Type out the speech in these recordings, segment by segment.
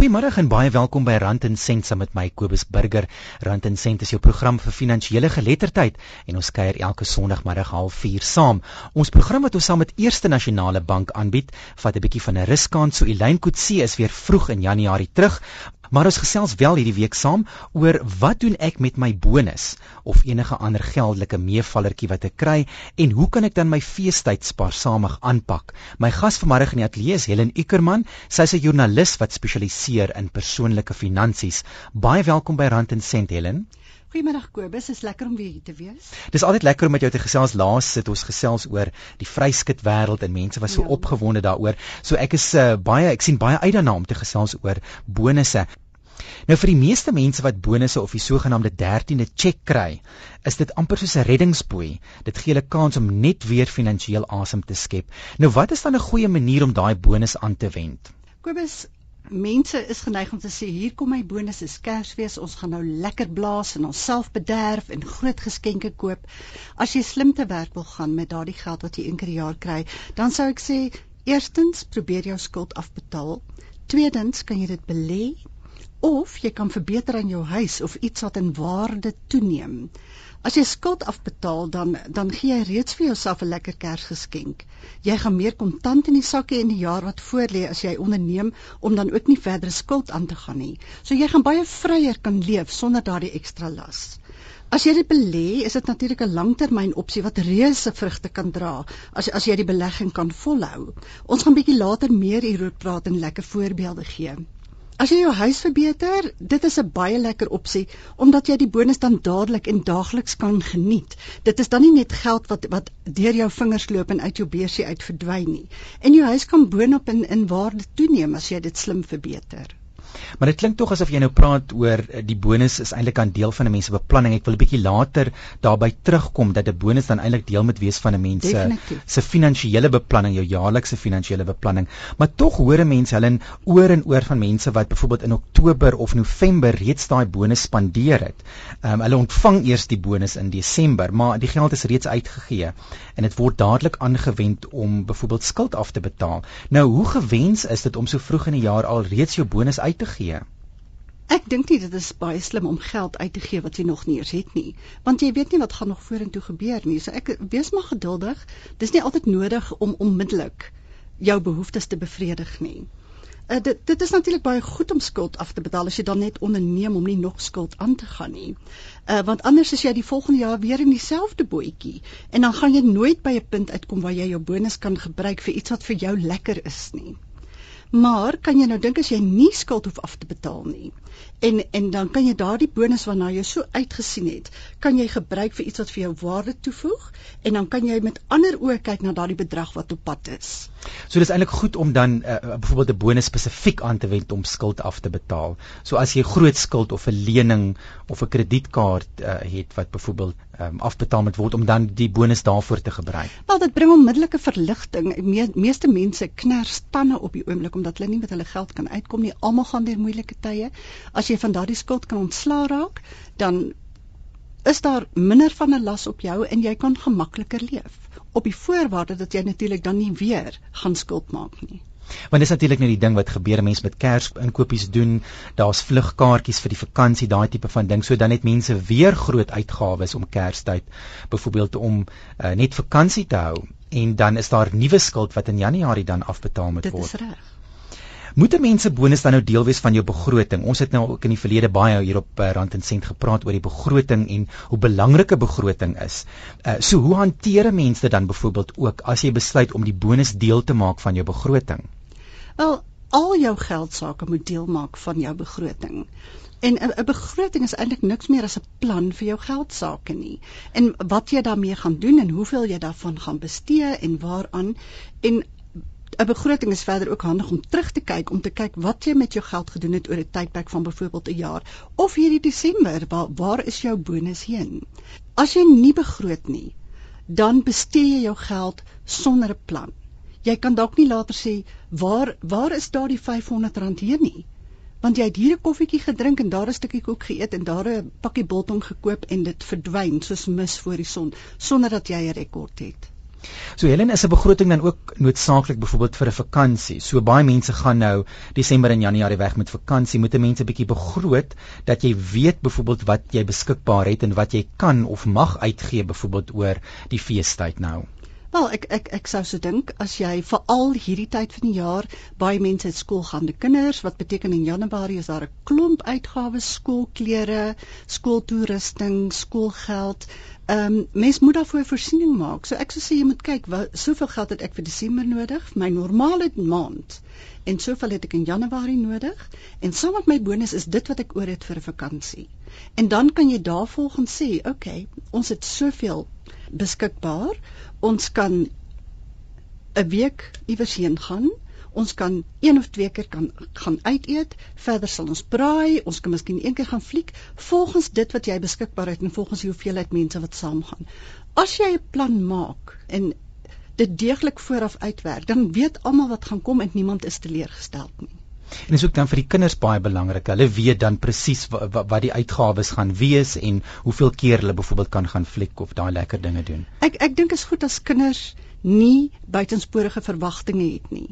Goeiemôre en baie welkom by Rand en Sent saam met my Kobus Burger. Rand en Sent is jou program vir finansiële geletterdheid en ons kuier elke Sondagmiddag 04:30 saam. Ons program wat ons saam met Eerste Nasionale Bank aanbied, vat 'n bietjie van 'n ruskant. So Elyn Kutse is weer vroeg in Januarie terug, Maar ons gesels wel hierdie week saam oor wat doen ek met my bonus of enige ander geldelike meevallertjie wat ek kry en hoe kan ek dan my feestyd spaarsamig aanpak? My gas vanmôre in die ateljee is Helen Ukerman. Sy is 'n joernalis wat spesialiseer in persoonlike finansies. Baie welkom by Rand en Sent Helen. Goeiemiddag Kobus, is lekker om weer hier te wees. Dis altyd lekker om met jou te gesels. Laas sit ons gesels oor die vryskut wêreld en mense was so ja. opgewonde daaroor. So ek is uh, baie ek sien baie uit daarna om te gesels oor bonusse. Nou vir die meeste mense wat bonusse of die sogenaamde 13de cheque kry, is dit amper soos 'n reddingsboei. Dit gee hulle kans om net weer finansiëel asem te skep. Nou wat is dan 'n goeie manier om daai bonus aan te wend? Kobus, mense is geneig om te sê hier kom my bonus is Kersfees, ons gaan nou lekker blaas en onsself bederf en groot geskenke koop. As jy slim te werk wil gaan met daardie geld wat jy een keer per jaar kry, dan sou ek sê eerstens probeer jou skuld afbetaal. Tweedens kan jy dit belê of jy kan verbeter aan jou huis of iets wat in waarde toeneem. As jy skuld afbetaal dan dan gee jy reeds vir jouself 'n lekker Kersgeskenk. Jy gaan meer kontant in die sakke in die jaar wat voorlê as jy onderneem om dan ook nie verdere skuld aan te gaan nie. So jy gaan baie vryer kan leef sonder daardie ekstra las. As jy dit belê, is dit natuurlik 'n langtermyn opsie wat reuse vrugte kan dra as as jy die belegging kan volhou. Ons gaan bietjie later meer hieroor praat en lekker voorbeelde gee. As jy jou huis verbeter, dit is 'n baie lekker opsie omdat jy die bonus dan dadelik en daagliks kan geniet. Dit is dan nie net geld wat wat deur jou vingers loop en uit jou beursie uit verdwyn nie. En jou huis kan boonop in in waarde toeneem as jy dit slim verbeter. Maar dit klink tog asof jy nou praat oor eh, die bonus is eintlik 'n deel van 'n mens se beplanning. Ek wil 'n bietjie later daarby terugkom dat 'n bonus dan eintlik deel moet wees van 'n mens se finansiële beplanning, jou jaarlikse finansiële beplanning. Maar tog hoor mense hulle oor en oor van mense wat byvoorbeeld in Oktober of November reeds daai bonus spandeer het. Ehm um, hulle ontvang eers die bonus in Desember, maar die geld is reeds uitgegee en dit word dadelik aangewend om byvoorbeeld skuld af te betaal. Nou, hoe gewens is dit om so vroeg in die jaar al reeds jou bonus uit te gee? Ek dink nie dit is baie slim om geld uit te gee wat jy nog nie eens het nie, want jy weet nie wat gaan nog vorentoe gebeur nie. So ek wees maar geduldig. Dis nie altyd nodig om onmiddellik jou behoeftes te bevredig nie. Uh, dit dit is natuurlik baie goed om skuld af te betaal as jy dan net onderneem om nie nog skuld aan te gaan nie. Uh want anders is jy die volgende jaar weer in dieselfde bootjie en dan gaan jy nooit by 'n punt uitkom waar jy jou bonus kan gebruik vir iets wat vir jou lekker is nie. Maar kan jy nou dink as jy nie skuld hoef af te betaal nie en en dan kan jy daardie bonus waarna jy so uitgesien het, kan jy gebruik vir iets wat vir jou waarde toevoeg en dan kan jy met ander oë kyk na daardie bedrag wat op pad is. So dis eintlik goed om dan uh, byvoorbeeld 'n bonus spesifiek aan te wend om skuld af te betaal. So as jy groot skuld of 'n lening of 'n kredietkaart uh, het wat byvoorbeeld um, afbetaal moet word om dan die bonus daarvoor te gebruik. Wel dit bring onmiddellike verligting. Me meeste mense kners tande op die oomblik omdat hulle nie met hulle geld kan uitkom nie. Almal gaan deur moeilike tye. As jy van daardie skuld kan ontslaa raak, dan is daar minder van 'n las op jou en jy kan gemakliker leef op die voorwaarde dat jy natuurlik dan nie weer gaan skuld maak nie. Want dis natuurlik net die ding wat gebeur mense met Kersinkopies doen, daar's vlugkaartjies vir die vakansie, daai tipe van ding. So dan het mense weer groot uitgawes om Kerstyd, byvoorbeeld om uh, net vakansie te hou en dan is daar nuwe skuld wat in Januarie dan afbetaal moet word. Dit is reg. Moet 'n mens se bonus dan nou deel wees van jou begroting? Ons het nou ook in die verlede baie hier op uh, Rand en Sent gepraat oor die begroting en hoe belangrik 'n begroting is. Uh, so hoe hanteer 'n mens dit dan byvoorbeeld ook as jy besluit om die bonus deel te maak van jou begroting? Wel, al jou geldsaake moet deel maak van jou begroting. En 'n begroting is eintlik niks meer as 'n plan vir jou geldsaake nie. En wat jy daarmee gaan doen en hoeveel jy daarvan gaan bestee en waaraan en 'n begroting is verder ook handig om terug te kyk om te kyk wat jy met jou geld gedoen het oor 'n tydperk van byvoorbeeld 'n jaar of hierdie Desember waar waar is jou bonus heen? As jy nie begroot nie, dan bestee jy jou geld sonder 'n plan. Jy kan dalk nie later sê waar waar is daardie R500 heen nie? Want jy het hier 'n koffietjie gedrink en daar 'n stukkie koek geëet en daar 'n pakkie biltong gekoop en dit verdwyn soos mis voor die son sonder dat jy 'n rekord het. So Helen is 'n begroting dan ook noodsaaklik byvoorbeeld vir 'n vakansie. So baie mense gaan nou Desember en Januarie weg met vakansie. Moet mense 'n bietjie begroot dat jy weet byvoorbeeld wat jy beskikbaar het en wat jy kan of mag uitgee byvoorbeeld oor die feestyd nou. Wel, ek ek ek sou so dink as jy veral hierdie tyd van die jaar baie mense het skoolgaande kinders, wat beteken in Januarie is daar 'n klomp uitgawes, skoolklere, skooltoerusting, skoolgeld. Ehm um, mens moet daarvoor voorsiening maak. So ek sou sê jy moet kyk, wat soveel geld het ek vir Desember nodig, my normale maand. En soveel het ek in Januarie nodig en saam met my bonus is dit wat ek oor het vir 'n vakansie. En dan kan jy daarvolgens sê, oké, okay, ons het soveel beskikbaar. Ons kan 'n week iewers heen gaan. Ons kan een of twee keer kan gaan uit eet. Verder sal ons braai. Ons kan miskien een keer gaan fliek volgens dit wat jy beskikbaar het en volgens die hoeveelheid mense wat saamgaan. As jy 'n plan maak en dit deeglik vooraf uitwerk, dan weet almal wat gaan kom en niemand is teleurgestel nie. En dis ook dan vir die kinders baie belangrik. Hulle weet dan presies wat, wat die uitgawes gaan wees en hoeveel keer hulle byvoorbeeld kan gaan fliek of daai lekker dinge doen. Ek ek dink is goed as kinders nie buitensporige verwagtinge het nie.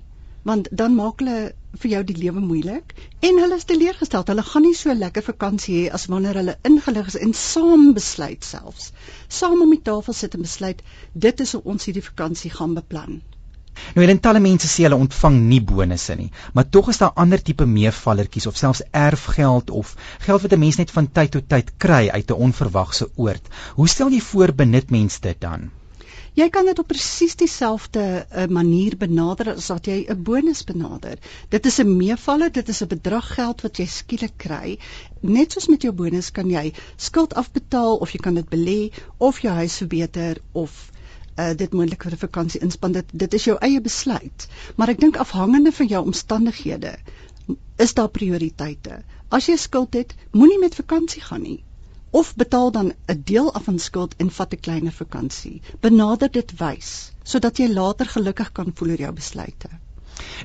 Want dan maak hulle vir jou die lewe moeilik en hulle is teleurgestel. Hulle gaan nie so lekker vakansie hê as wanneer hulle ingelig is en saam besluit selfs. Saam om die tafel sit en besluit dit is hoe ons hierdie vakansie gaan beplan. Nou en talle mense sê hulle ontvang nie bonusse nie, maar tog is daar ander tipe meevallertjies of selfs erfgeld of geld wat 'n mens net van tyd tot tyd kry uit 'n onverwagse oord. Hoe stel jy voor benut mense dit dan? Jy kan dit op presies dieselfde uh, manier benader as wat jy 'n bonus benader. Dit is 'n meevaller, dit is 'n bedrag geld wat jy skielik kry. Net soos met jou bonus kan jy skuld afbetaal of jy kan dit belê of jou huis verbeter of uh, dit moontlik vir 'n vakansie inspann dit dit is jou eie besluit. Maar ek dink afhangende van jou omstandighede is daar prioriteite. As jy skuld het moenie met vakansie gaan nie. Of betaal dan 'n deel af van skuld en vat 'n kleiner vakansie benader dit wys sodat jy later gelukkig kan voel oor jou besluite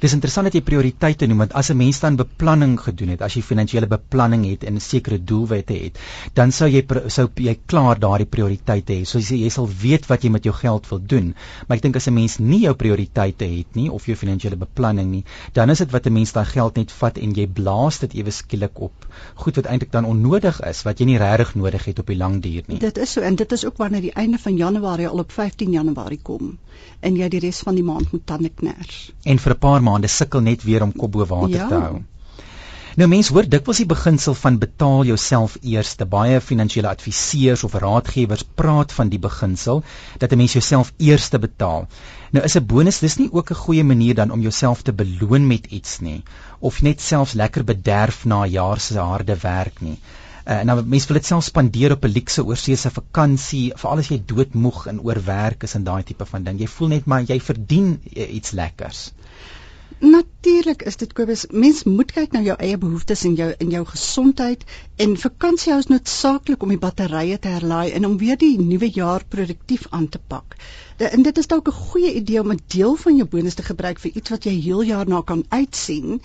Dis interessant dat jy prioriteite noem want as 'n mens dan beplanning gedoen het, as jy finansiële beplanning het en 'n sekere doelwitte het, dan sou jy sou jy klaar daardie prioriteite hê. So jy, jy sal weet wat jy met jou geld wil doen. Maar ek dink as 'n mens nie jou prioriteite het nie of jou finansiële beplanning nie, dan is dit wat 'n mens daai geld net vat en jy blaas dit ewe skielik op. Goed wat eintlik dan onnodig is, wat jy nie regtig nodig het op die lang duur nie. Dit is so en dit is ook wanneer die einde van Januarie al op 15 Januarie kom en jy die res van die maand moet tande kners. En vir 'n paar maande sukkel net weer om kop bo water ja. te hou. Nou mense hoor dikwels die beginsel van betaal jouself eers. Baie finansiële adviseurs of raadgewers praat van die beginsel dat 'n mens jouself eers betaal. Nou is 'n bonus dis nie ook 'n goeie manier dan om jouself te beloon met iets nie of net selfs lekker bederf na 'n jaar se harde werk nie. Uh, nou mense wil dit self spandeer op 'n luukse oorseese vakansie, veral as jy doodmoeg en oorwerk is en daai tipe van ding. Jy voel net maar jy verdien uh, iets lekkers. Natuurlik is dit Kobus, mens moet kyk na jou eie behoeftes en jou in jou gesondheid en vakansie is noodsaaklik om die batterye te herlaai en om weer die nuwe jaar produktief aan te pak. De, en dit is dalk 'n goeie idee om 'n deel van jou bonus te gebruik vir iets wat jy heel jaar na kan uitsien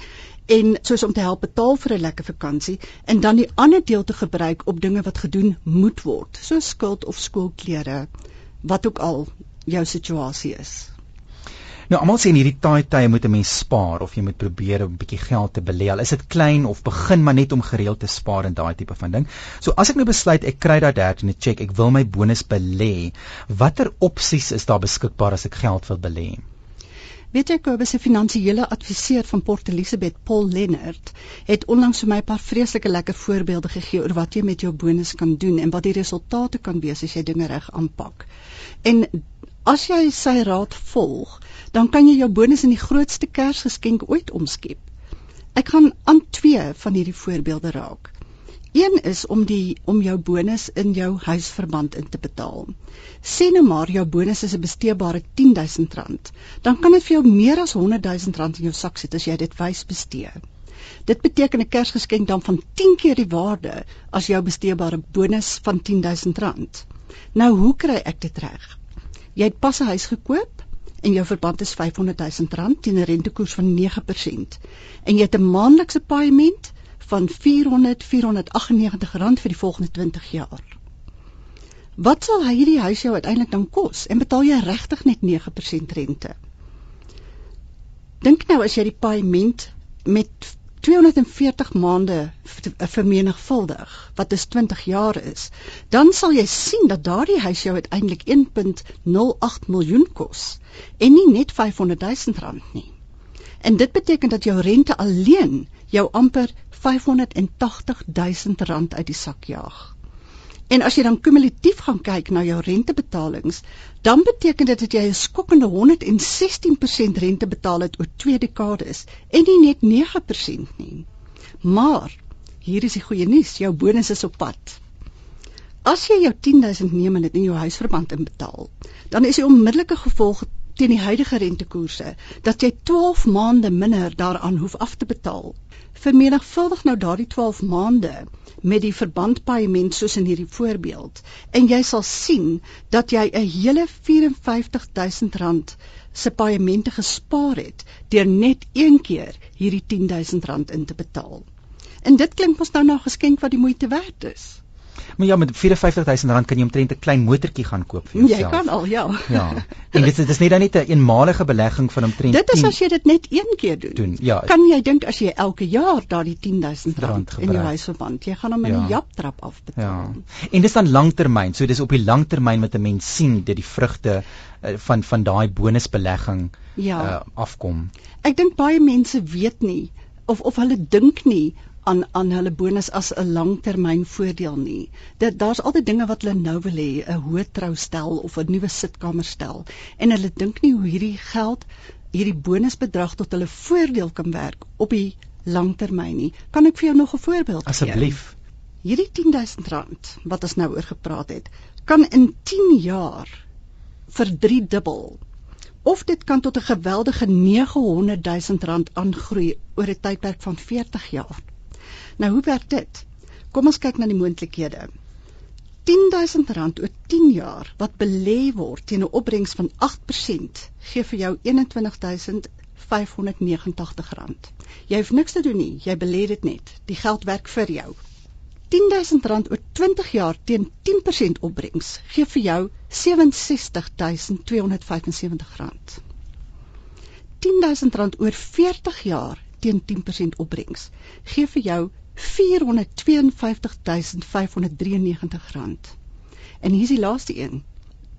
en soos om te help betaal vir 'n lekker vakansie en dan die ander deel te gebruik op dinge wat gedoen moet word, soos skuld of skoolklere, wat ook al jou situasie is. Nou almal sê in hierdie taai tye moet 'n mens spaar of jy moet probeer om 'n bietjie geld te belê. Al is dit klein of begin maar net om gereeld te spaar en daai tipe van ding. So as ek nou besluit ek kry daai 13e check, ek wil my bonus belê, watter opsies is daar beskikbaar as ek geld wil belê? Weet jy Kobus se finansiële adviseur van Port Elizabeth, Paul Lennard, het onlangs vir my 'n paar vreeslike lekker voorbeelde gegee oor wat jy met jou bonus kan doen en wat die resultate kan wees as jy dinge reg aanpak. En as jy sy raad volg, dan kan jy jou bonus in die grootste Kersgeskenk ooit omskep. Ek gaan aan twee van hierdie voorbeelde raak. Een is om die om jou bonus in jou huisverband in te betaal. Sê nou maar jou bonus is 'n besteebare R10000, dan kan dit vir jou meer as R100000 in jou sak sit as jy dit wys bestee. Dit beteken 'n Kersgeskenk dan van 10 keer die waarde as jou besteebare bonus van R10000. Nou hoe kry ek dit reg? Jy het pas 'n huis gekoop en jou verband is R500000 teen 'n rentekoers van 9% en jy het 'n maandelikse paaiement van 400 498 rand vir die volgende 20 jaar. Wat sal hierdie huis jou uiteindelik dan kos en betaal jy regtig net 9% rente? Dink nou as jy die paaiement met 240 maande vermenigvuldig wat is 20 jaar is, dan sal jy sien dat daardie huis jou uiteindelik 1.08 miljoen kos en nie net 500 000 rand nie. En dit beteken dat jou rente alleen jou amper 580 000 rand uit die sak jaag. En as jy dan kumulatief gaan kyk na jou rentebetalings, dan beteken dit dat jy 'n skokkende 116% rente betaal het oor twee dekades en nie net 9% nie. Maar hier is die goeie nuus, jou bonus is op pad. As jy jou 10000 neem en dit in jou huisverband inbetaal, dan is die onmiddellike gevolg teen die huidige rentekoerse dat jy 12 maande minder daaraan hoef af te betaal. Vermenigvuldig nou daardie 12 maande met die verbandpaaiement soos in hierdie voorbeeld en jy sal sien dat jy 'n hele 54000 rand se paaimente gespaar het deur net een keer hierdie 10000 rand in te betaal. En dit klink mos nou na 'n geskenk wat die moeite werd is. Maar ja, met 54000 rand kan jy omtrent 'n klein motortjie gaan koop vir jouself. Jy kan al, ja. Ja. En dit is dit is nie dan net 'n een eenmalige belegging van omtrent Dit is as jy dit net een keer doen. doen ja. Kan jy dink as jy elke jaar daardie 10000 rand in jou huisverband, jy gaan hom in 'n ja. japtrap afbetaal. Ja. En dis dan langtermyn. So dis op die langtermyn met 'n mens sien dat die vrugte uh, van van daai bonusbelegging ja. uh, afkom. Ek dink baie mense weet nie of of hulle dink nie aan aan hulle bonus as 'n langtermyn voordeel nie. Dit daar's altyd dinge wat hulle nou wil hê, 'n hoë troustel of 'n nuwe sitkamerstel en hulle dink nie hoe hierdie geld, hierdie bonusbedrag tot hulle voordeel kan werk op die langtermyn nie. Kan ek vir jou nog 'n voorbeeld gee? Asseblief. Hierdie 10000 rand wat ons nou oor gepraat het, kan in 10 jaar verdriedubbel of dit kan tot 'n geweldige 900 000 rand aangroei oor 'n tydperk van 40 jaar. Nou hoe werk dit? Kom ons kyk na die moontlikhede. 10000 rand oor 10 jaar wat belê word teen 'n opbrengs van 8% gee vir jou 21589 rand. Jy hoef niks te doen nie, jy belê dit net. Die geld werk vir jou. 10000 rand oor 20 jaar teen 10% opbrengs gee vir jou 67275 rand. 10000 rand oor 40 jaar teen 10% opbrengs gee vir jou 452593 rand. En hier is die laaste een.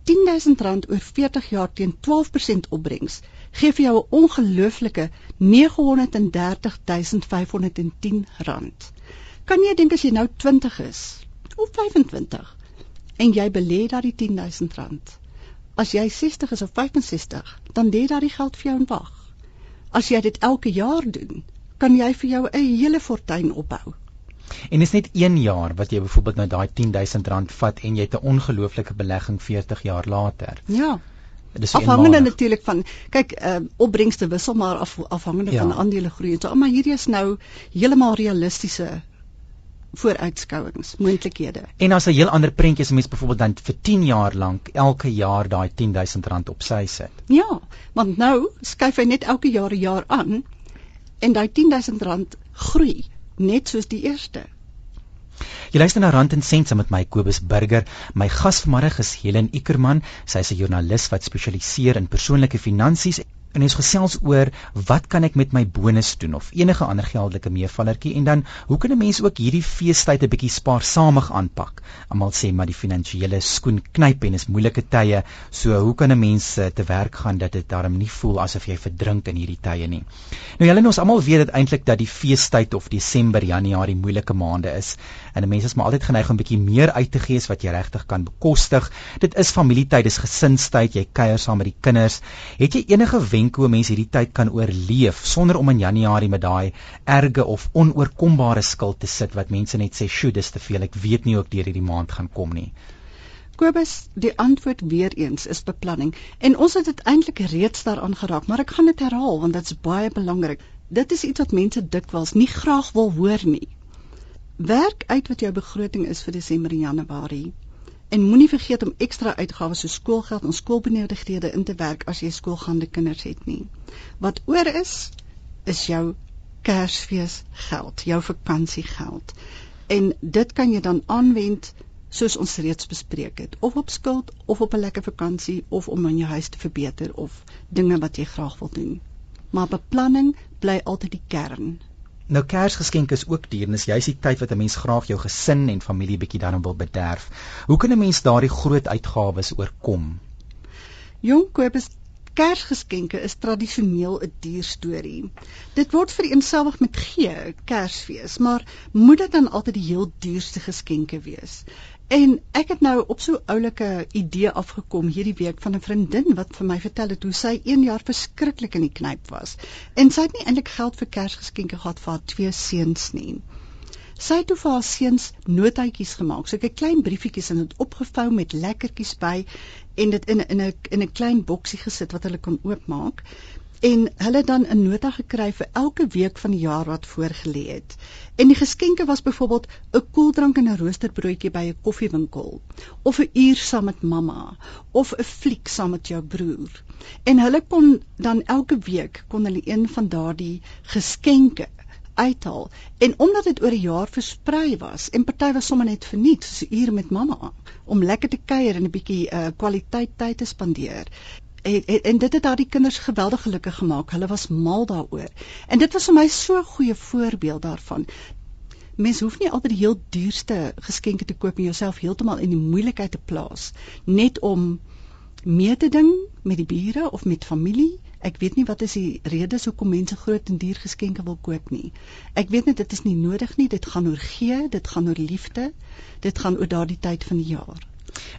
10000 rand oor 40 jaar teen 12% opbrengs gee vir jou 'n ongelooflike 930510 rand. Kan jy dink as jy nou 20 is of 25 en jy belê daardie 10000 rand? As jy 60 is of 65, dan lê daardie geld vir jou in wag. As jy dit elke jaar doen, kan jy vir jou 'n hele fortuin opbou. En is net 1 jaar wat jy byvoorbeeld nou daai 10000 rand vat en jy het 'n ongelooflike belegging 40 jaar later. Ja. Dis afhangende natuurlik van kyk uh, opbrengste wissel maar af, afhangende ja. van aandele groei. So maar hierdie is nou heeltemal realistiese vooruitskouings, moontlikhede. En as 'n heel ander prentjie is 'n mens byvoorbeeld dan vir 10 jaar lank elke jaar daai 10000 rand op sy sit. Ja, want nou skuif hy net elke jaar 'n jaar aan en daai 10000 rand groei net soos die eerste. Jy luister na Rand en Sent met my Kobus Burger. My gas vanmiddag is Helen Ikerman. Sy is 'n joernalis wat spesialiseer in persoonlike finansies en ons gesels oor wat kan ek met my bonus doen of enige ander geldelike meevallertjie en dan hoe kan 'n mens ook hierdie feestyd 'n bietjie spaarsamig aanpak. Almal sê maar die finansiële skoen knyp en is moeilike tye, so hoe kan 'n mens eh, te werk gaan dat dit darm nie voel asof jy verdrink in hierdie tye nie. Nou julle ons almal weet dit eintlik dat die feestyd of Desember, Januarie moeilike maande is en 'n mens is maar altyd geneig om 'n bietjie meer uit te gee as wat jy regtig kan bekostig. Dit is familietyd, dis gesinstyd, jy kuier saam met die kinders. Het jy enige wenke hoe mense hierdie tyd kan oorleef sonder om in Januarie met daai erge of onoorkombare skuld te sit wat mense net sê, "Sjoe, dis te veel. Ek weet nie hoe ek deur hierdie maand gaan kom nie." Kobus, die antwoord weer eens is beplanning. En ons het dit eintlik reeds daaraan geraak, maar ek gaan dit herhaal want dit is baie belangrik. Dit is iets wat mense dikwels nie graag wil hoor nie. Werk uit wat jou begroting is vir Desember en Januarie. En moenie vergeet om ekstra uitgawes soos skoolgeld en skoolbenodigdhede in te werk as jy skoolgaande kinders het nie. Wat oor is, is jou Kersfees geld, jou vakansiegeld. En dit kan jy dan aanwend soos ons reeds bespreek het, of op skuld of op 'n lekker vakansie of om in jou huis te verbeter of dinge wat jy graag wil doen. Maar beplanning bly altyd die kern. Nou Kersgeskenke is ook duur en dis juist die tyd wat 'n mens graag jou gesin en familie bietjie dan wil bederf. Hoe kan 'n mens daardie groot uitgawes oorkom? Jong Kobus, Kersgeskenke is tradisioneel 'n duur storie. Dit word vereenselwig met gee, Kersfees, maar moet dit dan altyd die heel duurste geskenke wees? En ek het nou op so 'n oulike idee afgekom hierdie week van 'n vriendin wat vir my vertel het hoe sy 1 jaar verskriklik in die knyp was. En sy het nie eintlik geld vir Kersgeskenke gehad vir haar twee seuns nie. Sy het toe vir haar seuns notaatjies gemaak, so 'n klein briefietjies en dit opgevou met lekkertjies by en dit in in 'n in 'n klein boksie gesit wat hulle kon oopmaak en hulle dan 'n nota gekry vir elke week van die jaar wat voorgelê het. En die geskenke was byvoorbeeld 'n koeldrank en 'n roosterbroodjie by 'n koffiewinkel of 'n uur saam met mamma of 'n fliek saam met jou broer. En hulle kon dan elke week kon hulle een van daardie geskenke uithaal en omdat dit oor 'n jaar versprei was en party was sommer net verniet soos 'n uur met mamma om lekker te kuier en 'n bietjie uh, kwaliteit tyd te spandeer en, en, en dit het daardie kinders geweldig gelukkig gemaak. Hulle was mal daaroor. En dit was vir my so 'n goeie voorbeeld daarvan. Mens hoef nie altyd die heel duurste geskenke te koop en jouself heeltemal in die moeilikheid te plaas net om mee te ding met die bure of met familie. Ek weet nie wat is die redes hoekom mense groot en duur geskenke wil koop nie. Ek weet net dit is nie nodig nie. Dit gaan oor gee, dit gaan oor liefde. Dit gaan oor daardie tyd van die jaar.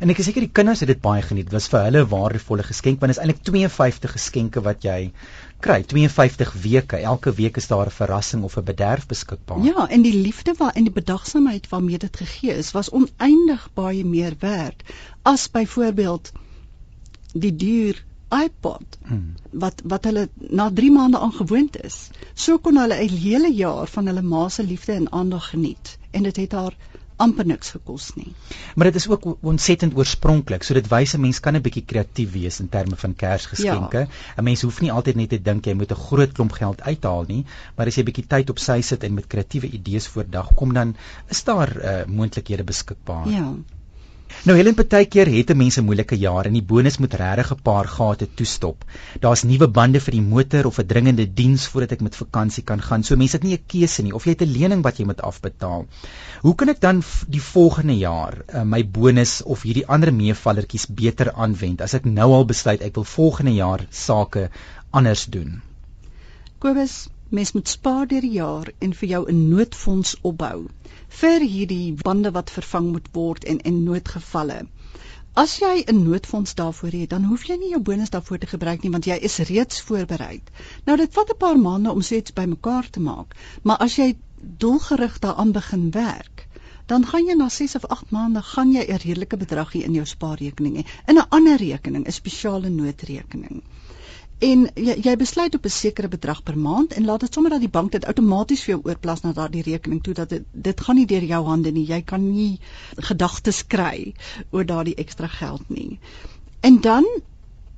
En ek is seker die kinders het dit baie geniet. Dit was vir hulle 'n waardevolle geskenk want dit is eintlik 52 geskenke wat jy kry. 52 weke. Elke week is daar 'n verrassing of 'n bederf beskikbaar. Ja, en die liefde wat en die bedagsaamheid waarmee dit gegee is, was oneindig baie meer werd as byvoorbeeld die duur iPod hmm. wat wat hulle na 3 maande aangewoond is. So kon hulle 'n hele jaar van hulle ma se liefde en aandag geniet en dit het haar amper niks gekos nie. Maar dit is ook ontsettend oorspronklik. So dit wys 'n mens kan 'n bietjie kreatief wees in terme van Kersgeskenke. 'n ja. Mens hoef nie altyd net te dink jy moet 'n groot klomp geld uithaal nie, maar as jy 'n bietjie tyd op sy sit en met kreatiewe idees voordag kom dan is daar uh, moontlikhede beskikbaar. Ja. Nou Helen partykeer het 'n mens 'n moeilike jaar en die bonus moet regtig 'n paar gate toestop. Daar's nuwe bande vir die motor of 'n dringende diens voordat ek met vakansie kan gaan. So mense het nie 'n keuse nie of jy het 'n lening wat jy moet afbetaal. Hoe kan ek dan die volgende jaar uh, my bonus of hierdie ander meevallertjies beter aanwend as ek nou al besluit ek wil volgende jaar sake anders doen? Kobus, mens moet spaar deur die jaar en vir jou 'n noodfonds opbou vir hierdie bande wat vervang moet word en en noodgevalle. As jy 'n noodfonds daarvoor het, dan hoef jy nie jou bonus daarvoor te gebruik nie want jy is reeds voorberei. Nou dit vat 'n paar maande om so iets bymekaar te maak, maar as jy doelgerig daaraan begin werk, dan gaan jy na 6 of 8 maande gaan jy 'n redelike bedrag hê in jou spaarrekening hê, in 'n ander rekening, 'n spesiale noodrekening en jy, jy besluit op 'n sekere bedrag per maand en laat dit sommer dat die bank dit outomaties vir jou oorplaas na daardie rekening toe dat dit dit gaan nie deur jou hande nie. Jy kan nie gedagtes kry oor daardie ekstra geld nie. En dan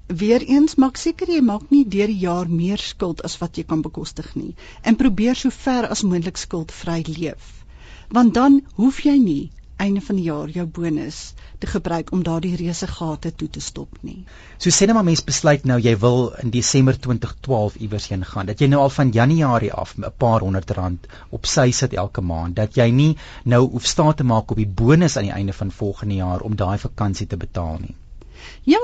weer eens maak seker jy maak nie deur die jaar meer skuld as wat jy kan bekostig nie. En probeer so ver as moontlik skuldvry leef. Want dan hoef jy nie einde van die jaar jou bonus te gebruik om daardie reuse gate toe te stop nie. So sê net maar mens besluit nou jy wil in Desember 2012 iewers heen gaan. Dat jy nou al van Januarie af 'n paar honderd rand op sy sit elke maand. Dat jy nie nou hoef staan te maak op die bonus aan die einde van volgende jaar om daai vakansie te betaal nie. Ja,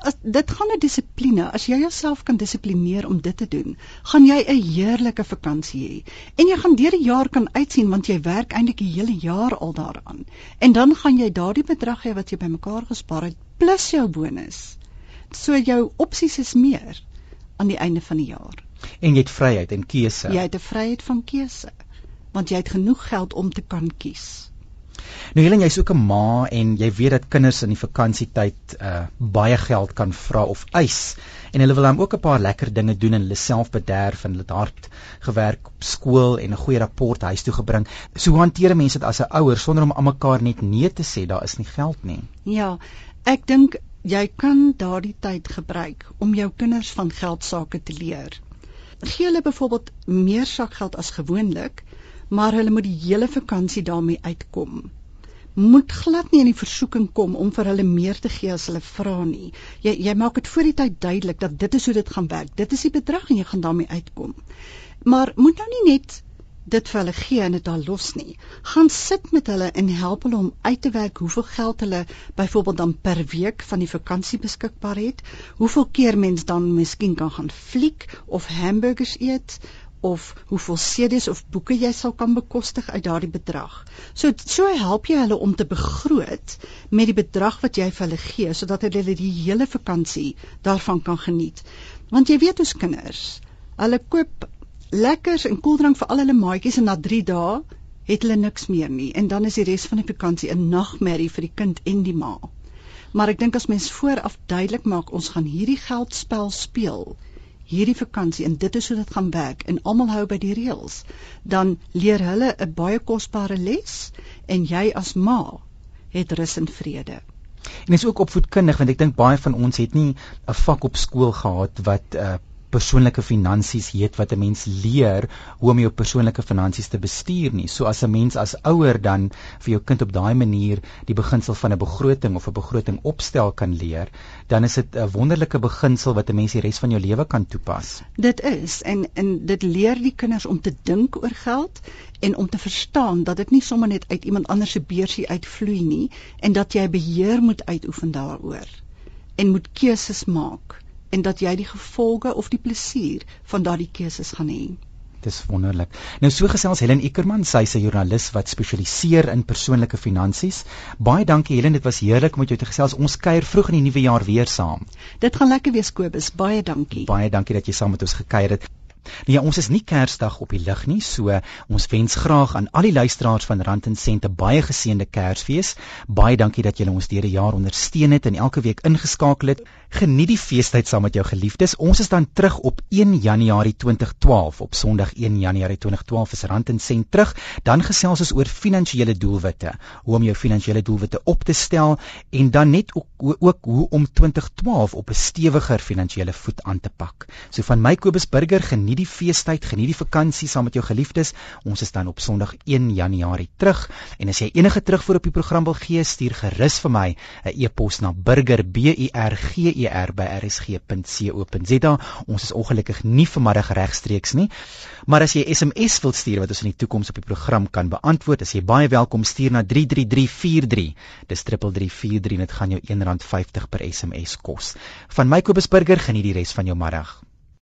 as, dit gaan 'n dissipline. As jy jouself kan dissiplineer om dit te doen, gaan jy 'n heerlike vakansie hê. En jy gaan deur die jaar kan uitsien want jy werk eintlik die hele jaar al daaraan. En dan gaan jy daardie bedrag hê wat jy bymekaar gespaar het plus jou bonus. So jou opsies is meer aan die einde van die jaar. En jy het vryheid en keuse. Jy het 'n vryheid van keuse want jy het genoeg geld om te kan kies. Nou Helen, jy's ook 'n ma en jy weet dat kinders in die vakansietyd uh baie geld kan vra of eis en hulle wil dan ook 'n paar lekker dinge doen en hulle self bederf en hulle het hard gewerk op skool en 'n goeie rapport huis toe gebring. So hanteer mense dit as 'n ouer sonder om almekaar net nee te sê, daar is nie geld nie. Ja, ek dink jy kan daardie tyd gebruik om jou kinders van geld sake te leer. Gee hulle byvoorbeeld meer sakgeld as gewoonlik, maar hulle moet die hele vakansie daarmee uitkom moet glad nie in die versoeking kom om vir hulle meer te gee as hulle vra nie. Jy jy maak dit voor die tyd duidelik dat dit is hoe dit gaan werk. Dit is die bedrag en jy gaan daarmee uitkom. Maar moet nou nie net dit vir hulle gee en dit daar los nie. Gaan sit met hulle en help hulle om uit te werk hoeveel geld hulle byvoorbeeld dan per week van die vakansie beskikbaar het, hoeveel keer mens dan miskien kan gaan fliek of hamburgers eet of hoeveel CD's of boeke jy sal kan bekostig uit daardie bedrag. So so help jy hulle om te begroot met die bedrag wat jy vir hulle gee sodat hulle die hele vakansie daarvan kan geniet. Want jy weet ons kinders, hulle koop lekkers en koeldrank vir al hulle maatjies en na 3 dae het hulle niks meer nie en dan is die res van die vakansie 'n nagmerrie vir die kind en die ma. Maar ek dink as mens vooraf duidelik maak ons gaan hierdie geldspel speel hierdie vakansie en dit is hoe dit gaan werk en almal hou by die reëls, dan leer hulle 'n baie kosbare les en jy as ma het rus en vrede. En dit is ook opvoedkundig want ek dink baie van ons het nie 'n vak op skool gehad wat uh, persoonlike finansies heet wat 'n mens leer hoe om jou persoonlike finansies te bestuur nie. So as 'n mens as ouer dan vir jou kind op daai manier die beginsel van 'n begroting of 'n begroting opstel kan leer, dan is dit 'n wonderlike beginsel wat 'n mens die res van jou lewe kan toepas. Dit is en en dit leer die kinders om te dink oor geld en om te verstaan dat dit nie sommer net uit iemand anders se beursie uitvloei nie en dat jy beheer moet uitoefen daaroor en moet keuses maak en dat jy die gevolge of die plesier van daardie keuses gaan hê. Dis wonderlik. Nou so gesels Helen Ikerman, sy's 'n joernalis wat spesialiseer in persoonlike finansies. Baie dankie Helen, dit was heerlik om met jou te gesels. Ons kuier vroeg in die nuwe jaar weer saam. Dit gaan lekker wees Kobus. Baie dankie. Baie dankie dat jy saam met ons gekuier het. Nou ja, ons is nie Kersdag op die lig nie, so ons wens graag aan al die luisteraars van Rand en Sente baie geseënde Kersfees. Baie dankie dat julle ons deur die jaar ondersteun het en elke week ingeskakel het. Geniet die feestyd saam met jou geliefdes. Ons is dan terug op 1 Januarie 2012. Op Sondag 1 Januarie 2012 is Rand en Sent terug. Dan gesels ons oor finansiële doelwitte, hoe om jou finansiële doelwitte op te stel en dan net ook, ook hoe om 2012 op 'n stewiger finansiële voet aan te pak. So van my Kobus Burger, geniet die feestyd, geniet die vakansie saam met jou geliefdes. Ons is dan op Sondag 1 Januarie terug. En as jy enige terugvoer op die program wil gee, stuur gerus vir my 'n e-pos na burger@b-u-r-g ber@rsg.co.za. Ons is ongelukkig nie vanmiddag regstreeks nie. Maar as jy SMS wil stuur wat ons in die toekoms op die program kan beantwoord, as jy baie welkom stuur na 33343. Dis 3343 en dit gaan jou R1.50 per SMS kos. Van my Kobus Burger geniet die res van jou middag.